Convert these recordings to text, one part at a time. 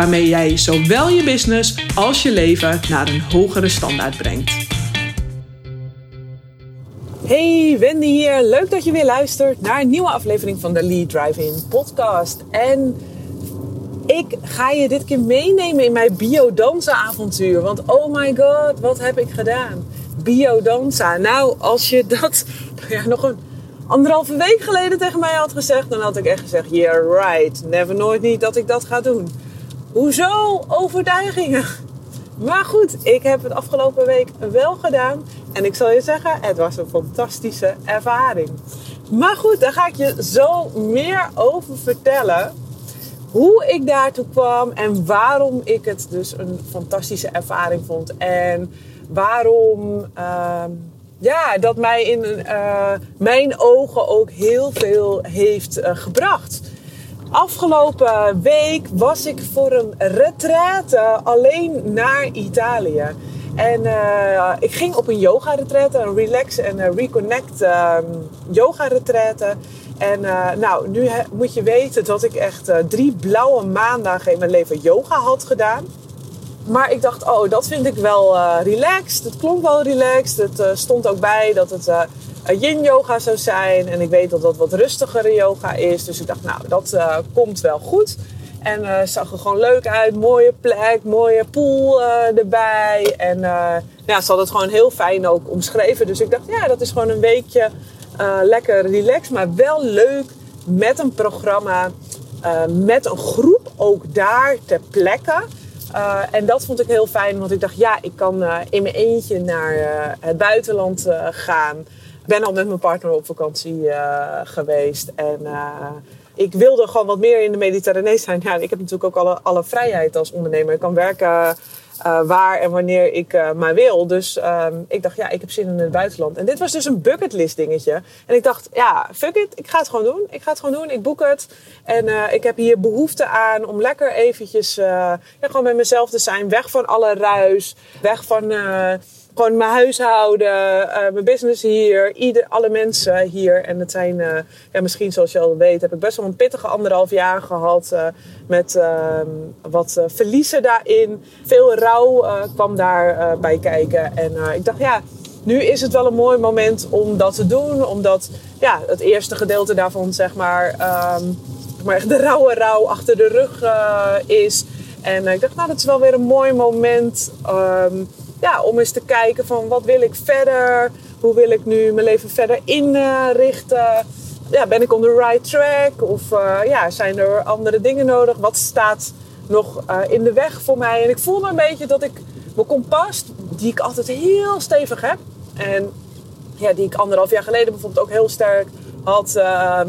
waarmee jij zowel je business als je leven naar een hogere standaard brengt. Hey, Wendy hier. Leuk dat je weer luistert naar een nieuwe aflevering van de Lead Drive-In podcast. En ik ga je dit keer meenemen in mijn biodanza avontuur. Want oh my god, wat heb ik gedaan? Biodanza. Nou, als je dat ja, nog een anderhalve week geleden tegen mij had gezegd, dan had ik echt gezegd: Yeah, right. Never nooit niet dat ik dat ga doen. Hoezo overtuigingen? Maar goed, ik heb het afgelopen week wel gedaan. En ik zal je zeggen, het was een fantastische ervaring. Maar goed, daar ga ik je zo meer over vertellen. Hoe ik daartoe kwam en waarom ik het dus een fantastische ervaring vond. En waarom uh, ja, dat mij in uh, mijn ogen ook heel veel heeft uh, gebracht. Afgelopen week was ik voor een retraite alleen naar Italië. En uh, ik ging op een yoga retraite, een relax en reconnect uh, yoga retraite. En uh, nou, nu moet je weten dat ik echt drie blauwe maandagen in mijn leven yoga had gedaan. Maar ik dacht, oh, dat vind ik wel relaxed. Het klonk wel relaxed. Het stond ook bij dat het yin yoga zou zijn. En ik weet dat dat wat rustigere yoga is. Dus ik dacht, nou, dat uh, komt wel goed. En uh, zag er gewoon leuk uit. Mooie plek, mooie pool uh, erbij. En ja, ze had het gewoon heel fijn ook omschreven. Dus ik dacht, ja, dat is gewoon een weekje lekker relaxed. Maar wel leuk met een programma. met een groep ook daar ter plekke. En dat vond ik heel fijn, want ik dacht, ja, ik kan in mijn eentje naar het buitenland gaan ben al met mijn partner op vakantie uh, geweest. En uh, ik wilde gewoon wat meer in de Mediterranee zijn. Ja, ik heb natuurlijk ook alle, alle vrijheid als ondernemer. Ik kan werken uh, waar en wanneer ik maar wil. Dus um, ik dacht, ja, ik heb zin in het buitenland. En dit was dus een bucketlist dingetje. En ik dacht, ja, fuck it. Ik ga het gewoon doen. Ik ga het gewoon doen. Ik boek het. En ik heb hier behoefte aan om lekker eventjes ja, gewoon met mezelf te zijn. Weg van alle ruis. Weg van gewoon mijn huishouden, uh, mijn business hier, ieder, alle mensen hier. En het zijn, uh, ja, misschien zoals je al weet, heb ik best wel een pittige anderhalf jaar gehad. Uh, met ehm, wat verliezen daarin. Veel rouw kwam daarbij bij kijken. En ik dacht, ja, nu is het wel een mooi moment om dat te doen. Omdat ja, het eerste gedeelte daarvan, zeg maar, um, maar echt de rauwe rouw achter de rug is. En ik dacht, nou, dat is wel weer een mooi moment. Um, ja, om eens te kijken van wat wil ik verder? Hoe wil ik nu mijn leven verder inrichten? Ja, ben ik on the right track? Of uh, ja, zijn er andere dingen nodig? Wat staat nog uh, in de weg voor mij? En ik voel me een beetje dat ik mijn kompas, die ik altijd heel stevig heb. En ja, die ik anderhalf jaar geleden bijvoorbeeld ook heel sterk had. Uh,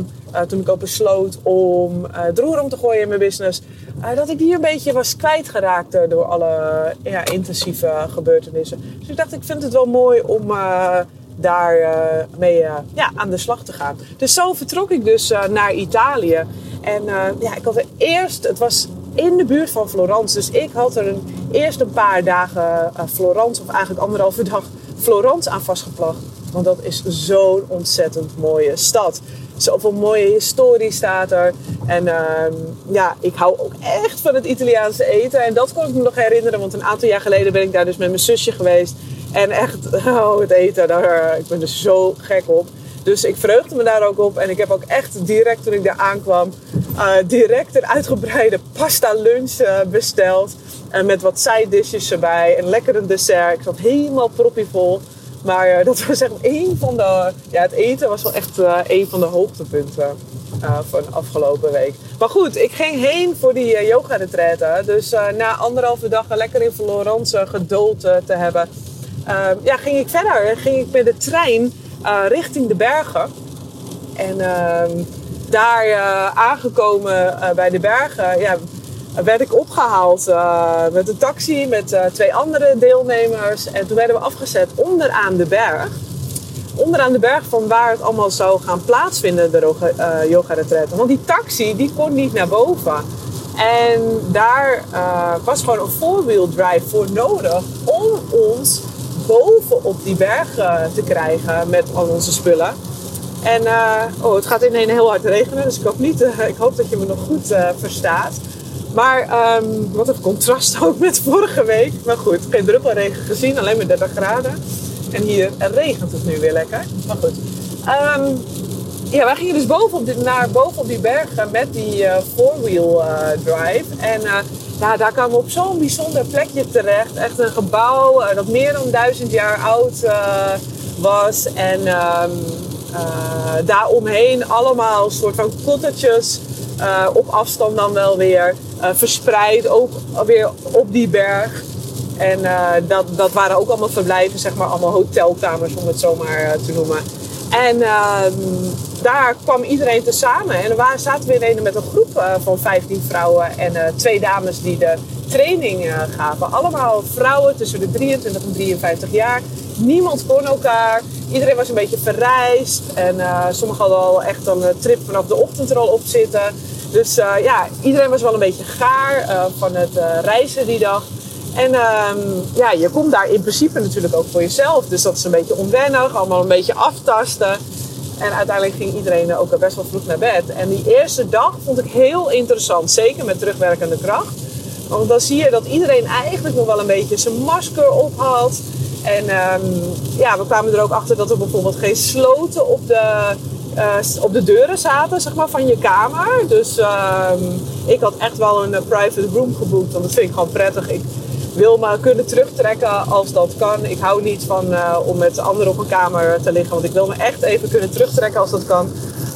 toen ik ook besloot om roer om te gooien in mijn business uh, dat ik die een beetje was kwijtgeraakt door alle ja, intensieve gebeurtenissen. Dus ik dacht, ik vind het wel mooi om uh, daar uh, mee ja, aan de slag te gaan. Dus zo vertrok ik dus naar Italië. En ja, ik had er eerst, het was in de buurt van Florence. Dus ik had er een, eerst een paar dagen Florence, of eigenlijk anderhalve dag Florence aan vastgeplakt. Want dat is zo'n ontzettend mooie stad. Zoveel mooie historie staat er. En uh, ja, ik hou ook echt van het Italiaanse eten. En dat kon ik me nog herinneren, want een aantal jaar geleden ben ik daar dus met mijn zusje geweest. En echt, oh, het eten, daar, ik ben er zo gek op. Dus ik vreugde me daar ook op. En ik heb ook echt direct toen ik daar aankwam, uh, direct een uitgebreide pasta lunch uh, besteld. En met wat side dishes erbij. En lekker een dessert. Ik zat helemaal proppievol. Maar uh, dat was echt een van de. Ja, het eten was wel echt een van de hoogtepunten van de afgelopen week. Maar goed, ik ging heen voor die yoga retraite. Dus na anderhalve dag lekker in Florence geduld te hebben, ehm, ja, ging ik verder. Ging ik met de trein richting de bergen. En ehm, daar aangekomen bij de bergen, ja, werd ik opgehaald uh, met een taxi met twee andere deelnemers. En toen werden we afgezet onderaan de berg. Onderaan de berg van waar het allemaal zou gaan plaatsvinden, de yoga retreat. Want die taxi die kon niet naar boven. En daar was gewoon een four-wheel drive voor nodig om ons boven op die berg te krijgen met al onze spullen. En oh, het gaat ineens heel hard regenen, dus ik hoop, niet, ik hoop dat je me nog goed verstaat. Maar um, wat een contrast ook met vorige week. Maar goed, geen druppelregen gezien, alleen maar 30 graden. En hier regent het nu weer lekker. Maar goed. Um, ja, wij gingen dus boven op die, naar boven op die bergen met die uh, four-wheel drive. En uh, nou, daar kwamen we op zo'n bijzonder plekje terecht. Echt een gebouw dat meer dan duizend jaar oud was. En um, daaromheen allemaal soort van cottages uh, op afstand dan wel weer. Uh, verspreid ook weer op die berg. En uh, dat, dat waren ook allemaal verblijven, zeg maar, allemaal hotelkamers om het zo maar te noemen. En ehm, daar kwam iedereen tezamen. En we zaten we in met een groep van 15 vrouwen en twee dames die de training gaven. Allemaal vrouwen tussen de 23 en 53 jaar. Niemand kon elkaar. Iedereen was een beetje verrijst. En sommigen hadden al echt een trip vanaf de ochtend er al op zitten. Dus uh, ja, iedereen was wel een beetje gaar van het reizen die dag. En ehm, ja, je komt daar in principe natuurlijk ook voor jezelf. Dus dat is een beetje onwennig, allemaal een beetje aftasten. En uiteindelijk ging iedereen ook best wel vroeg naar bed. En die eerste dag vond ik heel interessant, zeker met terugwerkende kracht. Want dan zie je dat iedereen eigenlijk nog wel een beetje zijn masker op had. En um, ja, we kwamen er ook achter dat er bijvoorbeeld geen sloten op de uh, op de deuren zaten zeg maar, van je kamer. Dus uh, ik had echt wel een private room geboekt, want dat vind ik gewoon prettig. Ik wil me kunnen terugtrekken als dat kan. Ik hou niet van uh, om met anderen op een kamer te liggen, want ik wil me echt even kunnen terugtrekken als dat kan.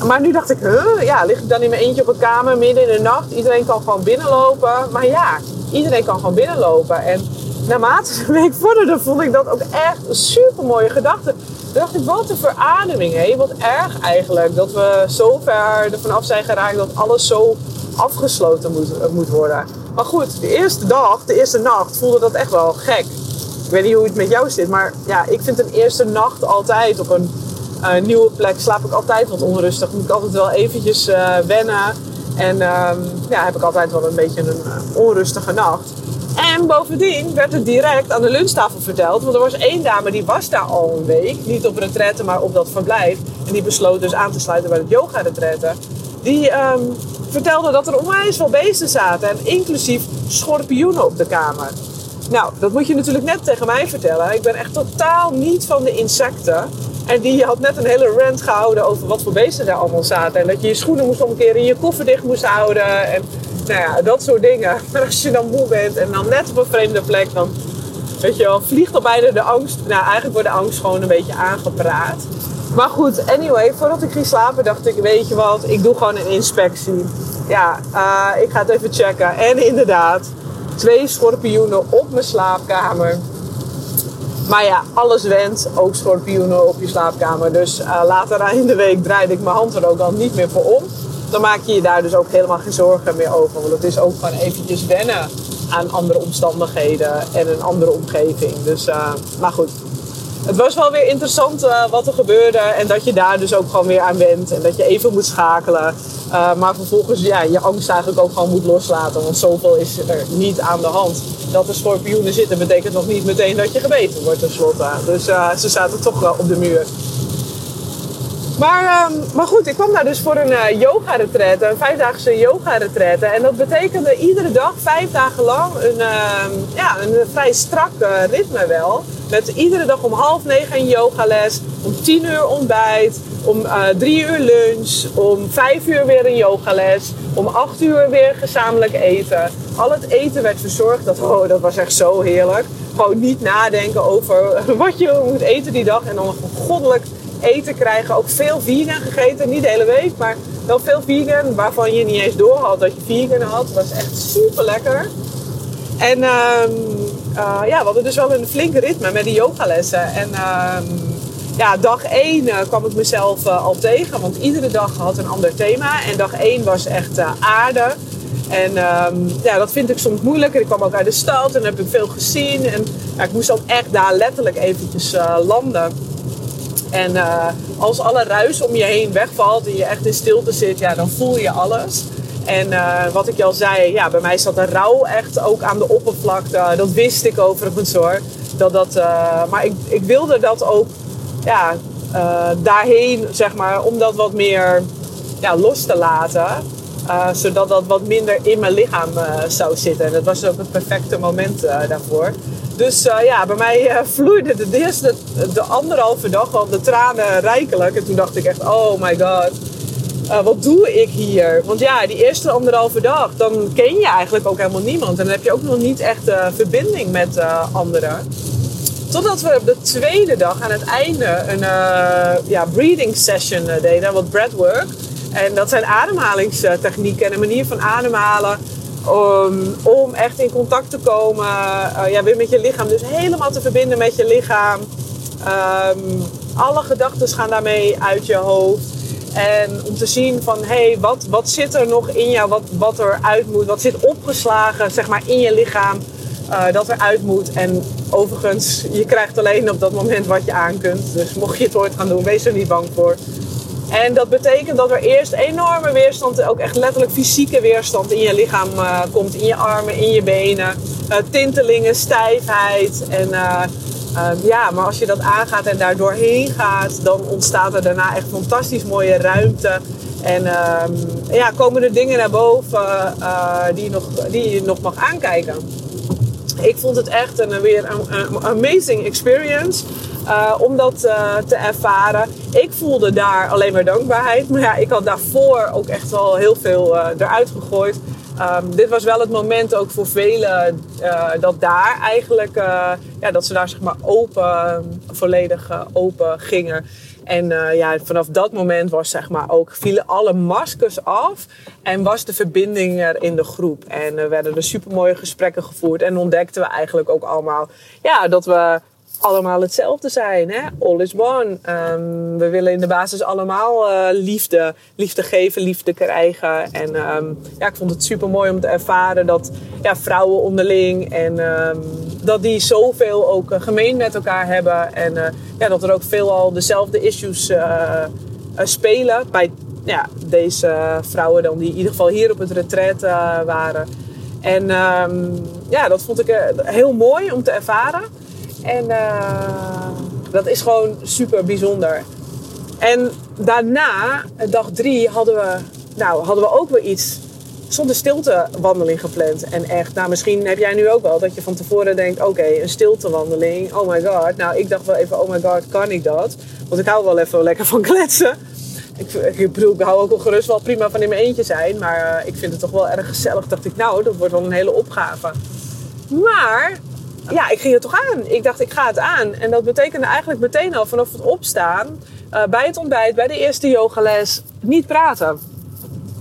Maar nu dacht ik, huh, ja, lig ik dan in mijn eentje op een kamer midden in de nacht? Iedereen kan gewoon binnenlopen. Maar ja, iedereen kan gewoon binnenlopen. En naarmate de week vorderde, vond ik dat ook echt een super mooie gedachte. Toen dacht ik, wat een verademing. Wat erg eigenlijk. Dat we zo ver ervan af zijn geraakt dat alles zo afgesloten moet, eh, moet worden. Maar goed, de eerste dag, de eerste nacht, voelde dat echt wel gek. Ik weet niet hoe het met jou zit, maar ja, ik vind een eerste nacht altijd op een uh, nieuwe plek slaap ik altijd wat onrustig. Moet ik altijd wel eventjes uh, wennen. En um, ja, heb ik altijd wel een beetje een onrustige nacht. En bovendien werd het direct aan de lunchtafel verteld. Want er was één dame die was daar al een week. Niet op retraite, maar op dat verblijf. En die besloot dus aan te sluiten bij het yoga retraite. Die um, vertelde dat er onwijs veel beesten zaten. En inclusief schorpioenen op de kamer. Nou, dat moet je natuurlijk net tegen mij vertellen. Ik ben echt totaal niet van de insecten. En die had net een hele rant gehouden over wat voor beesten daar allemaal zaten. En dat je je schoenen moest omkeren en je koffer dicht moest houden. En nou ja, dat soort dingen. Maar als je dan moe bent en dan net op een vreemde plek, dan weet je wel, vliegt al bijna de angst. Nou, eigenlijk wordt de angst gewoon een beetje aangepraat. Maar goed, anyway, voordat ik ging slapen dacht ik, weet je wat, ik doe gewoon een inspectie. Ja, uh, ik ga het even checken. En inderdaad, twee schorpioenen op mijn slaapkamer. Maar ja, alles went, ook schorpioenen op je slaapkamer. Dus uh, later in de week draaide ik mijn hand er ook al niet meer voor om dan maak je je daar dus ook helemaal geen zorgen meer over. Want het is ook gewoon eventjes wennen aan andere omstandigheden en een andere omgeving. Dus, uh, maar goed. Het was wel weer interessant uh, wat er gebeurde. En dat je daar dus ook gewoon weer aan went. En dat je even moet schakelen. Uh, maar vervolgens ja, je angst eigenlijk ook gewoon moet loslaten. Want zoveel is er niet aan de hand. Dat er schorpioenen zitten betekent nog niet meteen dat je gebeten wordt tenslotte. Dus ze zaten toch wel op de muur. Maar, um, maar goed, ik kwam daar dus voor een uh, yoga retreat, een vijfdaagse yoga retreat. En dat betekende iedere dag, vijf dagen lang, een, uh, ja, een vrij strak ritme wel. Met iedere dag om half negen een yogales, om tien uur ontbijt, om uh, drie uur lunch, om vijf uur weer een yogales, om acht uur weer gezamenlijk eten. Al het eten werd verzorgd, dat, oh, dat was echt zo heerlijk. Gewoon niet nadenken over wat je moet eten die dag en dan goddelijk eten krijgen. Ook veel vegan gegeten. Niet de hele week, maar wel veel vegan. Waarvan je niet eens door had dat je vegan had. Dat was echt super lekker. En uh, uh, ja, we hadden dus wel een flinke ritme met die yogalessen. En uh, ja, dag 1 uh, kwam ik mezelf uh, al tegen. Want iedere dag had een ander thema. En dag 1 was echt aarde. En ehm, ja, dat vind ik soms moeilijker. Ik kwam ook uit de stad en heb ik veel gezien. En ja, ik moest ook echt daar letterlijk eventjes landen. En uh, als alle ruis om je heen wegvalt en je echt in stilte zit, ja, dan voel je alles. En uh, wat ik al zei, ja, bij mij zat de rouw echt ook aan de oppervlakte. Dat wist ik overigens hoor. Dat dat, uh, maar ik, ik wilde dat ook ja, daarheen, zeg maar, om dat wat meer ja, los te laten. zodat dat wat minder in mijn lichaam zou zitten. En dat was ook het perfecte moment daarvoor. Dus uh, ja, bij mij uh, vloeide de eerste, de anderhalve dag al de tranen rijkelijk. En toen dacht ik echt, oh my god, uh, wat doe ik hier? Want ja, die eerste anderhalve dag, dan ken je eigenlijk ook helemaal niemand. En dan heb je ook nog niet echt verbinding met anderen. Totdat we op de tweede dag aan het einde een ja, breathing session deden, wat breathwork. En dat zijn ademhalingstechnieken en een manier van ademhalen om, om echt in contact te komen uh, ja, weer met je lichaam. Dus helemaal te verbinden met je lichaam. Um, alle gedachten gaan daarmee uit je hoofd. En om te zien van, hé, hey, wat, wat zit er nog in jou, wat, wat er uit moet, wat zit opgeslagen, zeg maar, in je lichaam, uh, dat er uit moet. En overigens, je krijgt alleen op dat moment wat je aan kunt. Dus mocht je het ooit gaan doen, wees er niet bang voor. En dat betekent dat er eerst enorme weerstand, ook echt letterlijk fysieke weerstand in je lichaam uh, komt. In je armen, in je benen. Uh, tintelingen, stijfheid. En uh, ja, maar als je dat aangaat en daar doorheen gaat, dan ontstaat er daarna echt fantastisch mooie ruimte. En ehm, ja, komen er dingen naar boven die, je nog, die je nog mag aankijken. Ik vond het echt een, weer een amazing experience. Uh, om dat uh, te ervaren. Ik voelde daar alleen maar dankbaarheid. Maar ja, ik had daarvoor ook echt wel heel veel uh, eruit gegooid. Um, dit was wel het moment ook voor velen dat daar eigenlijk, ja, dat ze daar zeg maar open, volledig open gingen. En ja, vanaf dat moment was zeg maar ook, vielen alle maskers af en was de verbinding er in de groep. En er werden er supermooie gesprekken gevoerd en ontdekten we eigenlijk ook allemaal ja, dat we allemaal hetzelfde zijn. Hè? All is one. Um, we willen in de basis allemaal uh, liefde. Liefde geven, liefde krijgen. En um, ja, ik vond het super mooi om te ervaren dat ja, vrouwen onderling en um, dat die zoveel ook uh, gemeen met elkaar hebben. En uh, ja, dat er ook veelal dezelfde issues spelen bij ja, deze vrouwen dan die in ieder geval hier op het retreat waren. En ja, dat vond ik heel mooi om te ervaren. En uh, dat is gewoon super bijzonder. En daarna, dag drie, hadden we, nou, hadden we ook weer iets zonder stiltewandeling gepland. En echt, nou misschien heb jij nu ook wel dat je van tevoren denkt... oké, een stiltewandeling, oh my god. Nou, ik dacht wel even, oh my god, kan ik dat? Want ik hou wel even lekker van kletsen. Ik, ik bedoel, ik hou ook wel gerust wel prima van in mijn eentje zijn. Maar uh, ik vind het toch wel erg gezellig. Dacht ik, nou, dat wordt wel een hele opgave. Maar ja, ik ging het toch aan. Ik dacht, ik ga het aan. En dat betekende eigenlijk meteen al vanaf het opstaan, uh, bij het ontbijt, bij de eerste yogales, niet praten.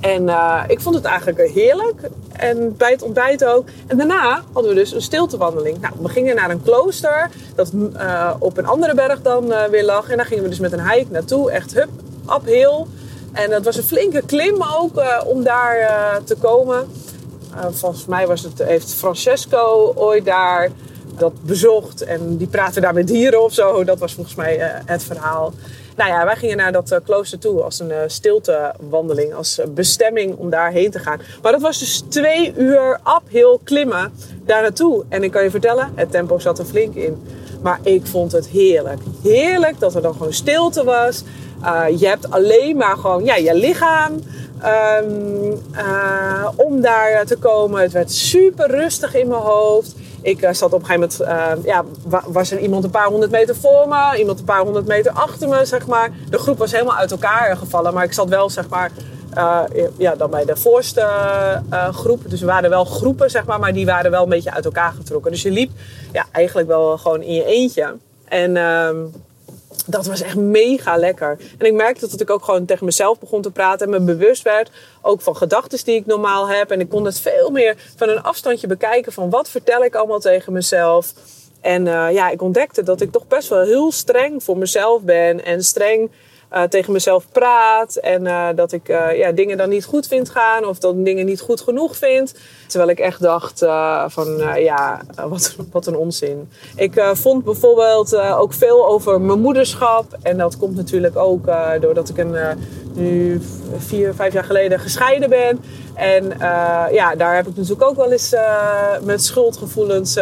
En uh, ik vond het eigenlijk heerlijk. En bij het ontbijt ook. En daarna hadden we dus een stiltewandeling. Nou, we gingen naar een klooster dat uh, op een andere berg dan weer lag. En daar gingen we dus met een hike naartoe. Echt hup, uphill. En dat was een flinke klim ook om daar te komen. volgens mij was het, heeft Francesco ooit daar dat bezocht en die praten daar met dieren of zo. Dat was volgens mij uh, het verhaal. Nou ja, wij gingen naar dat uh, klooster toe als een uh, stiltewandeling, als bestemming om daarheen te gaan. Maar dat was dus twee uur uphill klimmen daar naartoe. En ik kan je vertellen, het tempo zat er flink in. Maar ik vond het heerlijk. Heerlijk dat er dan gewoon stilte was. je hebt alleen maar gewoon ja, je lichaam um, om daar te komen. Het werd super rustig in mijn hoofd. Ik uh, zat op een gegeven moment, uh, ja, was er iemand een paar honderd meter voor me, iemand een paar honderd meter achter me, zeg maar. De groep was helemaal uit elkaar gevallen, maar ik zat wel, zeg maar, uh, ja, dan bij de voorste groep. Dus we waren wel groepen, zeg maar, maar die waren wel een beetje uit elkaar getrokken. Dus je liep ja, eigenlijk wel gewoon in je eentje. En ehm, dat was echt mega lekker. En ik merkte dat ik ook gewoon tegen mezelf begon te praten en me bewust werd ook van gedachten die ik normaal heb. En ik kon het veel meer van een afstandje bekijken van wat vertel ik allemaal tegen mezelf. En uh, ja, ik ontdekte dat ik toch best wel heel streng voor mezelf ben en streng uh, tegen mezelf praat. En uh, dat ik uh, ja, dingen dan niet goed vind gaan. Of dat dingen niet goed genoeg vind. Terwijl ik echt dacht van ja, wat, wat een onzin. Ik vond bijvoorbeeld ook veel over mijn moederschap. En dat komt natuurlijk ook doordat ik een, nu vier, vijf jaar geleden gescheiden ben. En ja, daar heb ik natuurlijk ook wel eens met schuldgevoelens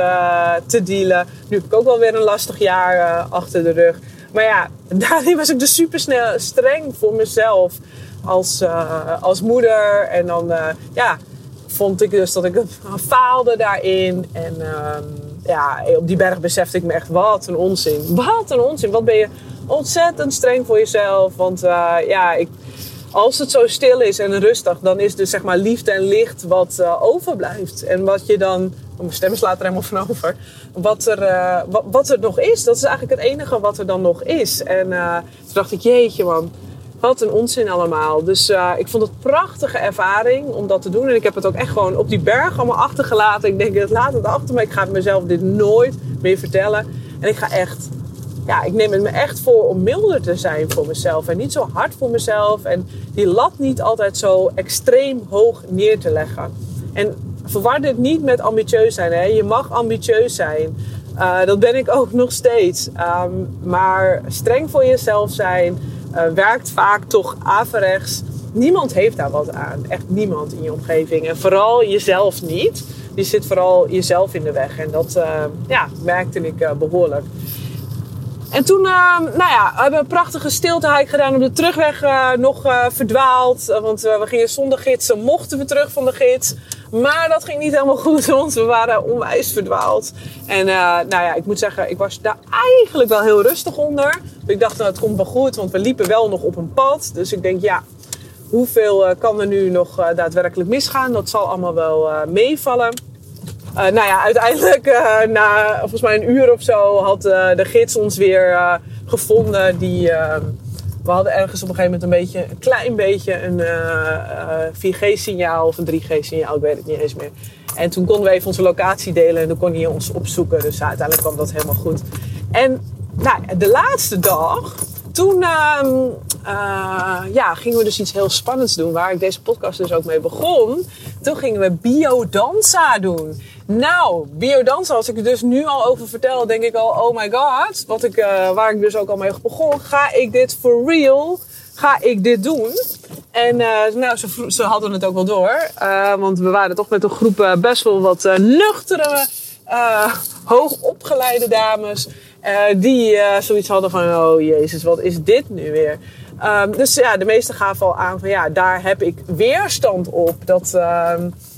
te dealen. Nu heb ik ook wel weer een lastig jaar achter de rug. Maar ja, daarin was ik dus super snel streng voor mezelf als, uh, als moeder. En dan uh, ja, vond ik dus dat ik faalde daarin. En uh, ja, op die berg besefte ik me echt, wat een onzin. Wat een onzin. Wat ben je ontzettend streng voor jezelf. Want uh, ja, ik, als het zo stil is en rustig, dan is dus zeg maar liefde en licht wat uh, overblijft. En wat je dan, oh, mijn stem slaat er helemaal van over, wat er, uh, wat, er nog is. Dat is eigenlijk het enige wat er dan nog is. En uh, toen dacht ik, jeetje man, wat een onzin allemaal. Dus ik vond het een prachtige ervaring om dat te doen. En ik heb het ook echt gewoon op die berg allemaal achtergelaten. Ik denk, laat het achter me. Ik ga mezelf dit nooit meer vertellen. En ik ga echt ja, ik neem het me echt voor om milder te zijn voor mezelf. En niet zo hard voor mezelf. En die lat niet altijd zo extreem hoog neer te leggen. En verwar dit niet met ambitieus zijn. Hè? Je mag ambitieus zijn. Uh, dat ben ik ook nog steeds. Um, maar streng voor jezelf zijn uh, werkt vaak toch averechts. Niemand heeft daar wat aan. Echt niemand in je omgeving. En vooral jezelf niet. Die zit vooral jezelf in de weg. En dat uh, ja, merkte ik behoorlijk. En toen, uh, nou ja, we hebben een prachtige stiltehike gedaan op de terugweg uh, nog uh, verdwaald. want we gingen zonder gidsen, mochten we terug van de gids. Maar dat ging niet helemaal goed, want we waren onwijs verdwaald. En nou ja, ik moet zeggen, ik was daar eigenlijk wel heel rustig onder. Ik dacht, nou, het komt wel goed, want we liepen wel nog op een pad. Dus ik denk, ja, hoeveel kan er nu nog daadwerkelijk misgaan? Dat zal allemaal wel meevallen. Uh, nou ja, uiteindelijk uh, na volgens mij een uur of zo had uh, de gids ons weer gevonden. Die, we hadden ergens op een gegeven moment een beetje, een klein beetje een 4G-signaal of een 3G-signaal, ik weet het niet eens meer. En toen konden we even onze locatie delen en toen kon hij ons opzoeken. Dus uiteindelijk kwam dat helemaal goed. En nou, de laatste dag, toen ehm, ja, gingen we dus iets heel spannends doen, waar ik deze podcast dus ook mee begon. Toen gingen we biodanza doen. Nou, biodansen, als ik er dus nu al over vertel, denk ik al, oh my god. Wat ik, uh, waar ik dus ook al mee begon. Ga ik dit for real? Ga ik dit doen? En uh, nou, ze, ze, hadden het ook wel door. Uh, want we waren toch met een groep best wel wat nuchtere, hoogopgeleide dames. die zoiets hadden van, oh jezus, wat is dit nu weer? Um, dus ja, de meesten gaven al aan van ja, daar heb ik weerstand op. Dat uh,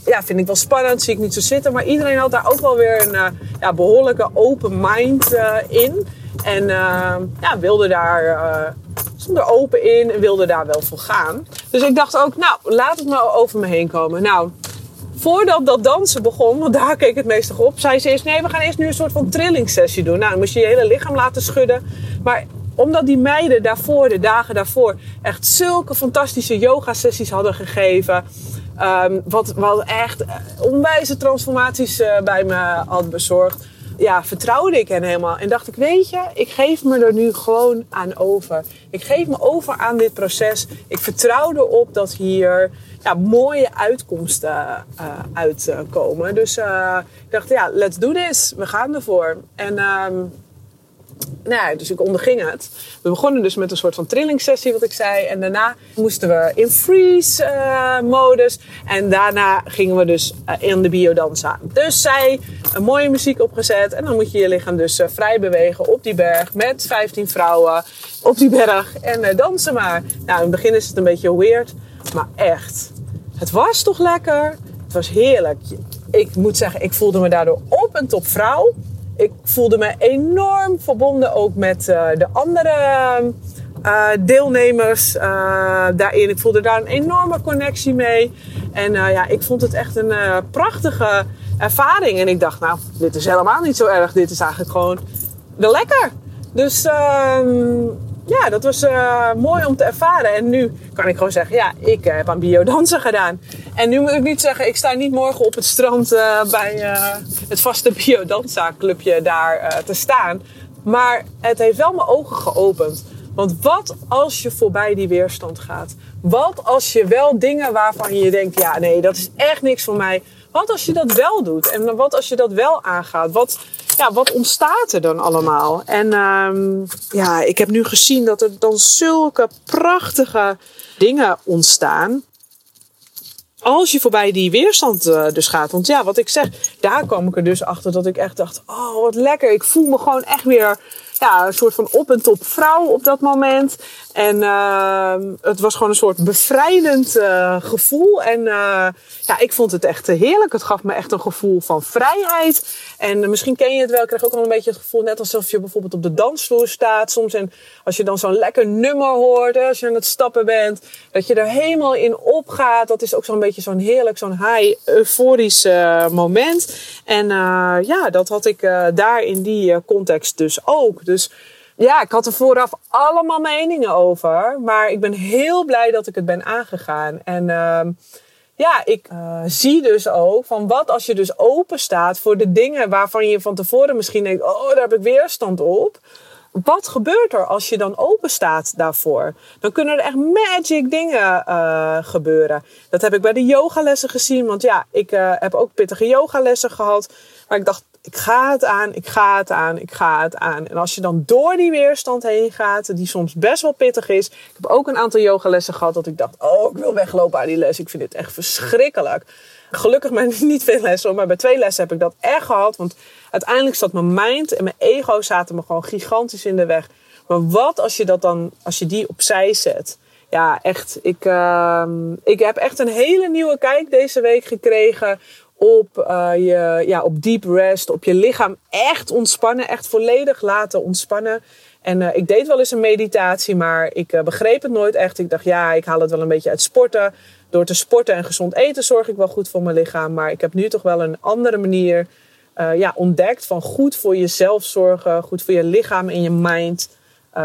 ja, vind ik wel spannend, zie ik niet zo zitten. Maar iedereen had daar ook wel weer een uh, ja, behoorlijke open mind uh, in. En uh, ja, wilde daar, uh, stond er open in en wilde daar wel voor gaan. Dus ik dacht ook, nou, laat het maar over me heen komen. Nou, voordat dat dansen begon, want daar keek het meestal op, zei ze eerst: nee, we gaan eerst nu een soort van trillingssessie doen. Nou, dan moest je je hele lichaam laten schudden. Maar omdat die meiden daarvoor, de dagen daarvoor, echt zulke fantastische yoga-sessies hadden gegeven. Um, wat, wat echt eh, onwijze transformaties uh, bij me had bezorgd. Ja, vertrouwde ik hen helemaal. En dacht ik, weet je, ik geef me er nu gewoon aan over. Ik geef me over aan dit proces. Ik vertrouw erop dat hier ja, mooie uitkomsten uh, uitkomen. Dus ik dacht, ja, let's do this. We gaan ervoor. En um, nou ja, dus ik onderging het. We begonnen dus met een soort van trillingssessie, wat ik zei. En daarna moesten we in freeze-modus. Uh, en daarna gingen we dus uh, in de biodanza. Dus zij een mooie muziek opgezet. En dan moet je je lichaam dus uh, vrij bewegen op die berg. Met 15 vrouwen op die berg. En dansen maar. Nou, in het begin is het een beetje weird. Maar echt, het was toch lekker? Het was heerlijk. Ik moet zeggen, ik voelde me daardoor op en top vrouw ik voelde me enorm verbonden ook met uh, de andere uh, deelnemers uh, daarin. Ik voelde daar een enorme connectie mee. En ja, ik vond het echt een prachtige ervaring. En ik dacht, nou, dit is helemaal niet zo erg. Dit is eigenlijk gewoon wel lekker. Dus ehm, ja, dat was uh, mooi om te ervaren. En nu kan ik gewoon zeggen, ja, ik heb aan biodansen gedaan. En nu moet ik niet zeggen, ik sta niet morgen op het strand uh, bij het vaste biodanza clubje daar te staan. Maar het heeft wel mijn ogen geopend. Want wat als je voorbij die weerstand gaat? Wat als je wel dingen waarvan je denkt, ja nee, dat is echt niks voor mij. Wat als je dat wel doet? En wat als je dat wel aangaat? Wat, ja, wat ontstaat er dan allemaal? En um, ja, ik heb nu gezien dat er dan zulke prachtige dingen ontstaan als je voorbij die weerstand uh, dus gaat. Want ja, wat ik zeg, daar kwam ik er dus achter dat ik echt dacht: oh, wat lekker. Ik voel me gewoon echt weer ja, een soort van op en top vrouw op dat moment. En uh, het was gewoon een soort bevrijdend uh, gevoel. En uh, ja, ik vond het echt heerlijk. Het gaf me echt een gevoel van vrijheid. En misschien ken je het wel. Ik krijg ook wel een beetje het gevoel, net alsof je bijvoorbeeld op de dansvloer staat soms. En als je dan zo'n lekker nummer hoort, als je aan het stappen bent, dat je er helemaal in opgaat. Dat is ook zo'n beetje zo'n heerlijk, zo'n high euforisch moment. En ja, dat had ik daar in die context dus ook. Dus ja, ik had er vooraf allemaal meningen over. Maar ik ben heel blij dat ik het ben aangegaan. En uh, ja, ik uh, zie dus ook van wat als je dus open staat voor de dingen waarvan je van tevoren misschien denkt: oh, daar heb ik weerstand op. Wat gebeurt er als je dan open staat daarvoor? Dan kunnen er echt magic dingen uh, gebeuren. Dat heb ik bij de yogalessen gezien. Want ja, ik uh, heb ook pittige yogalessen gehad. Maar ik dacht, ik ga het aan, ik ga het aan, ik ga het aan. En als je dan door die weerstand heen gaat, die soms best wel pittig is. Ik heb ook een aantal yogalessen gehad dat ik dacht, oh, ik wil weglopen aan die les. Ik vind dit echt verschrikkelijk. Gelukkig met niet veel lessen, maar bij twee lessen heb ik dat echt gehad. Want uiteindelijk zat mijn mind en mijn ego zaten me gewoon gigantisch in de weg. Maar wat als je dat dan, als je die opzij zet? Ja, echt. Ik, uh, ik heb echt een hele nieuwe kijk deze week gekregen op, uh, je, ja, op deep rest, op je lichaam echt ontspannen, echt volledig laten ontspannen. En uh, ik deed wel eens een meditatie, maar ik uh, begreep het nooit echt. Ik dacht, ja, ik haal het wel een beetje uit sporten. Door te sporten en gezond eten zorg ik wel goed voor mijn lichaam. Maar ik heb nu toch wel een andere manier ja, ontdekt van goed voor jezelf zorgen, goed voor je lichaam en je mind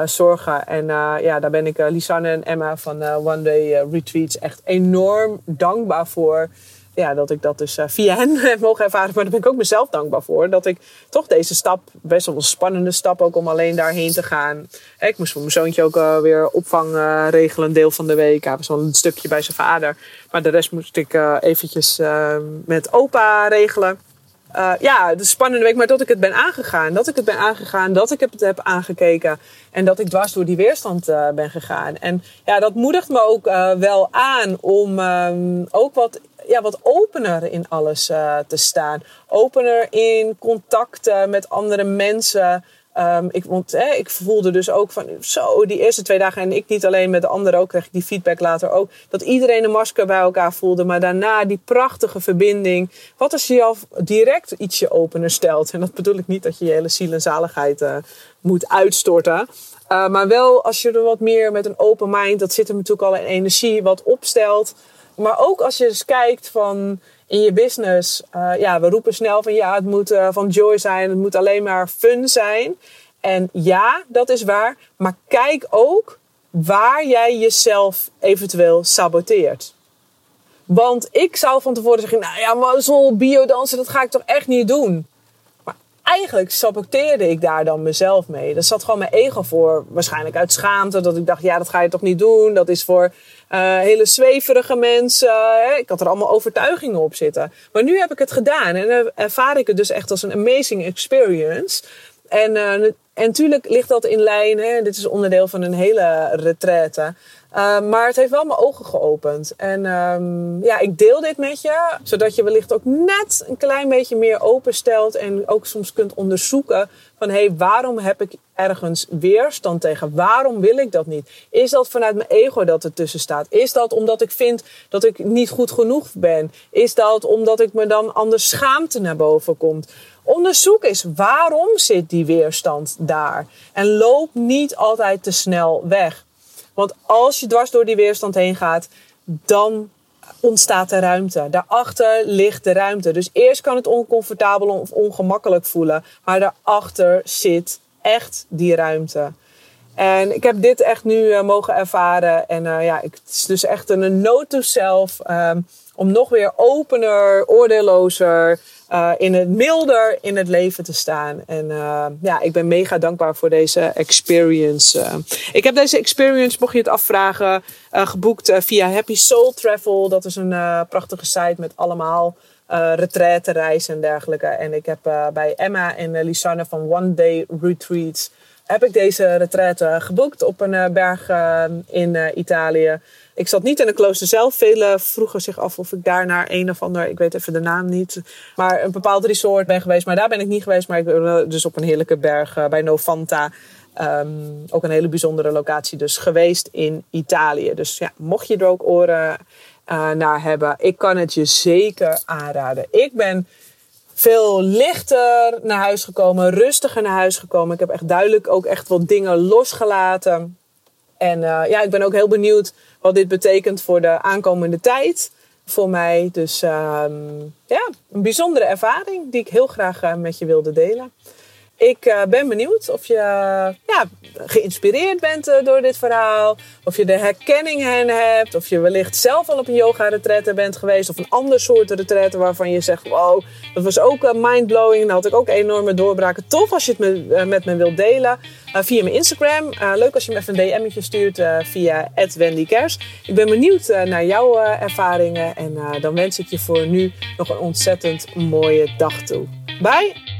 zorgen. En ja, daar ben ik Lisanne en Emma van One Day Retreats echt enorm dankbaar voor ja, dat ik dat dus uh, via hen heb mogen ervaren. Maar daar ben ik ook mezelf dankbaar voor. Dat ik toch deze stap, best wel een spannende stap ook om alleen daarheen te gaan. Ik moest voor mijn zoontje ook uh, weer opvang uh, regelen, een deel van de week. Hij was wel een stukje bij zijn vader. Maar de rest moest ik eventjes met opa regelen. Ja, de spannende week, maar dat ik het ben aangegaan. Dat ik het ben aangegaan, dat ik het heb aangekeken. En dat ik dwars door die weerstand ben gegaan. En ja, dat moedigt me ook wel aan om um, ook wat ja, wat opener in alles uh, te staan. Opener in contacten met andere mensen. Um, ik, want ik voelde dus ook van zo, die eerste twee dagen, en ik niet alleen met de anderen ook, kreeg ik die feedback later ook, dat iedereen een masker bij elkaar voelde. Maar daarna die prachtige verbinding. Wat als je je direct ietsje opener stelt? En dat bedoel ik niet dat je je hele ziel en zaligheid uh, moet uitstorten. Uh, maar wel als je er wat meer met een open mind, dat zit er natuurlijk al in energie, wat opstelt. Maar ook als je eens kijkt van in je business. Uh, ja, we roepen snel van ja, het moet uh, van joy zijn. Het moet alleen maar fun zijn. En ja, dat is waar. Maar kijk ook waar jij jezelf eventueel saboteert. Want ik zou van tevoren zeggen, nou ja, maar zo'n biodansen, dat ga ik toch echt niet doen eigenlijk saboteerde ik daar dan mezelf mee. Dat zat gewoon mijn ego voor. Waarschijnlijk uit schaamte. Dat ik dacht, ja, dat ga je toch niet doen. Dat is voor uh, hele zweverige mensen. Hè? Ik had er allemaal overtuigingen op zitten. Maar nu heb ik het gedaan. En ervaar ik het dus echt als een amazing experience. En, en natuurlijk ligt dat in lijn. Hè? Dit is onderdeel van een hele retraite. Uh, maar het heeft wel mijn ogen geopend. En um, ja, ik deel dit met je, zodat je wellicht ook net een klein beetje meer openstelt en ook soms kunt onderzoeken van hé, hey, waarom heb ik ergens weerstand tegen? Waarom wil ik dat niet? Is dat vanuit mijn ego dat er tussen staat? Is dat omdat ik vind dat ik niet goed genoeg ben? Is dat omdat ik me dan anders schaamte naar boven komt? Onderzoek eens waarom zit die weerstand daar? En loop niet altijd te snel weg. Want als je dwars door die weerstand heen gaat, dan ontstaat er ruimte. Daarachter ligt de ruimte. Dus eerst kan het oncomfortabel of ongemakkelijk voelen, maar daarachter zit echt die ruimte. En ik heb dit echt nu uh, mogen ervaren. En uh, ja, het is dus echt een note to self. Um, om nog weer opener, oordeellozer, uh, in het milder in het leven te staan. En uh, ja, ik ben mega dankbaar voor deze experience. Uh, ik heb deze experience, mocht je het afvragen, geboekt via Happy Soul Travel. Dat is een prachtige site met allemaal uh, retraites en dergelijke. En ik heb bij Emma en Lisanne van One Day Retreats heb ik deze retraite geboekt op een berg in Italië. Ik zat niet in de klooster zelf. Velen vroegen zich af of ik daar naar een of ander, ik weet even de naam niet, maar een bepaald resort ben geweest. Maar daar ben ik niet geweest. Maar ik ben dus op een heerlijke berg bij Novanta. Um, ook een hele bijzondere locatie dus geweest in Italië. Dus ja, mocht je er ook oren naar hebben, ik kan het je zeker aanraden. Ik ben veel lichter naar huis gekomen, rustiger naar huis gekomen. Ik heb echt duidelijk ook echt wat dingen losgelaten. En uh, ja, ik ben ook heel benieuwd wat dit betekent voor de aankomende tijd. Voor mij. Dus um, ja, een bijzondere ervaring die ik heel graag uh, met je wilde delen. Ik uh, ben benieuwd of je ja, geïnspireerd bent uh, door dit verhaal. Of je de herkenning hen hebt. Of je wellicht zelf al op een yoga retraite bent geweest. Of een ander soort retraite waarvan je zegt... Wow, dat was ook uh, mindblowing. Dan had ik ook enorme doorbraken. Tof als je het me, met me wilt delen. via mijn Instagram. leuk als je me even een DM'tje stuurt via @wendykers. Ik ben benieuwd naar jouw ervaringen. En dan wens ik je voor nu nog een ontzettend mooie dag toe. Bye!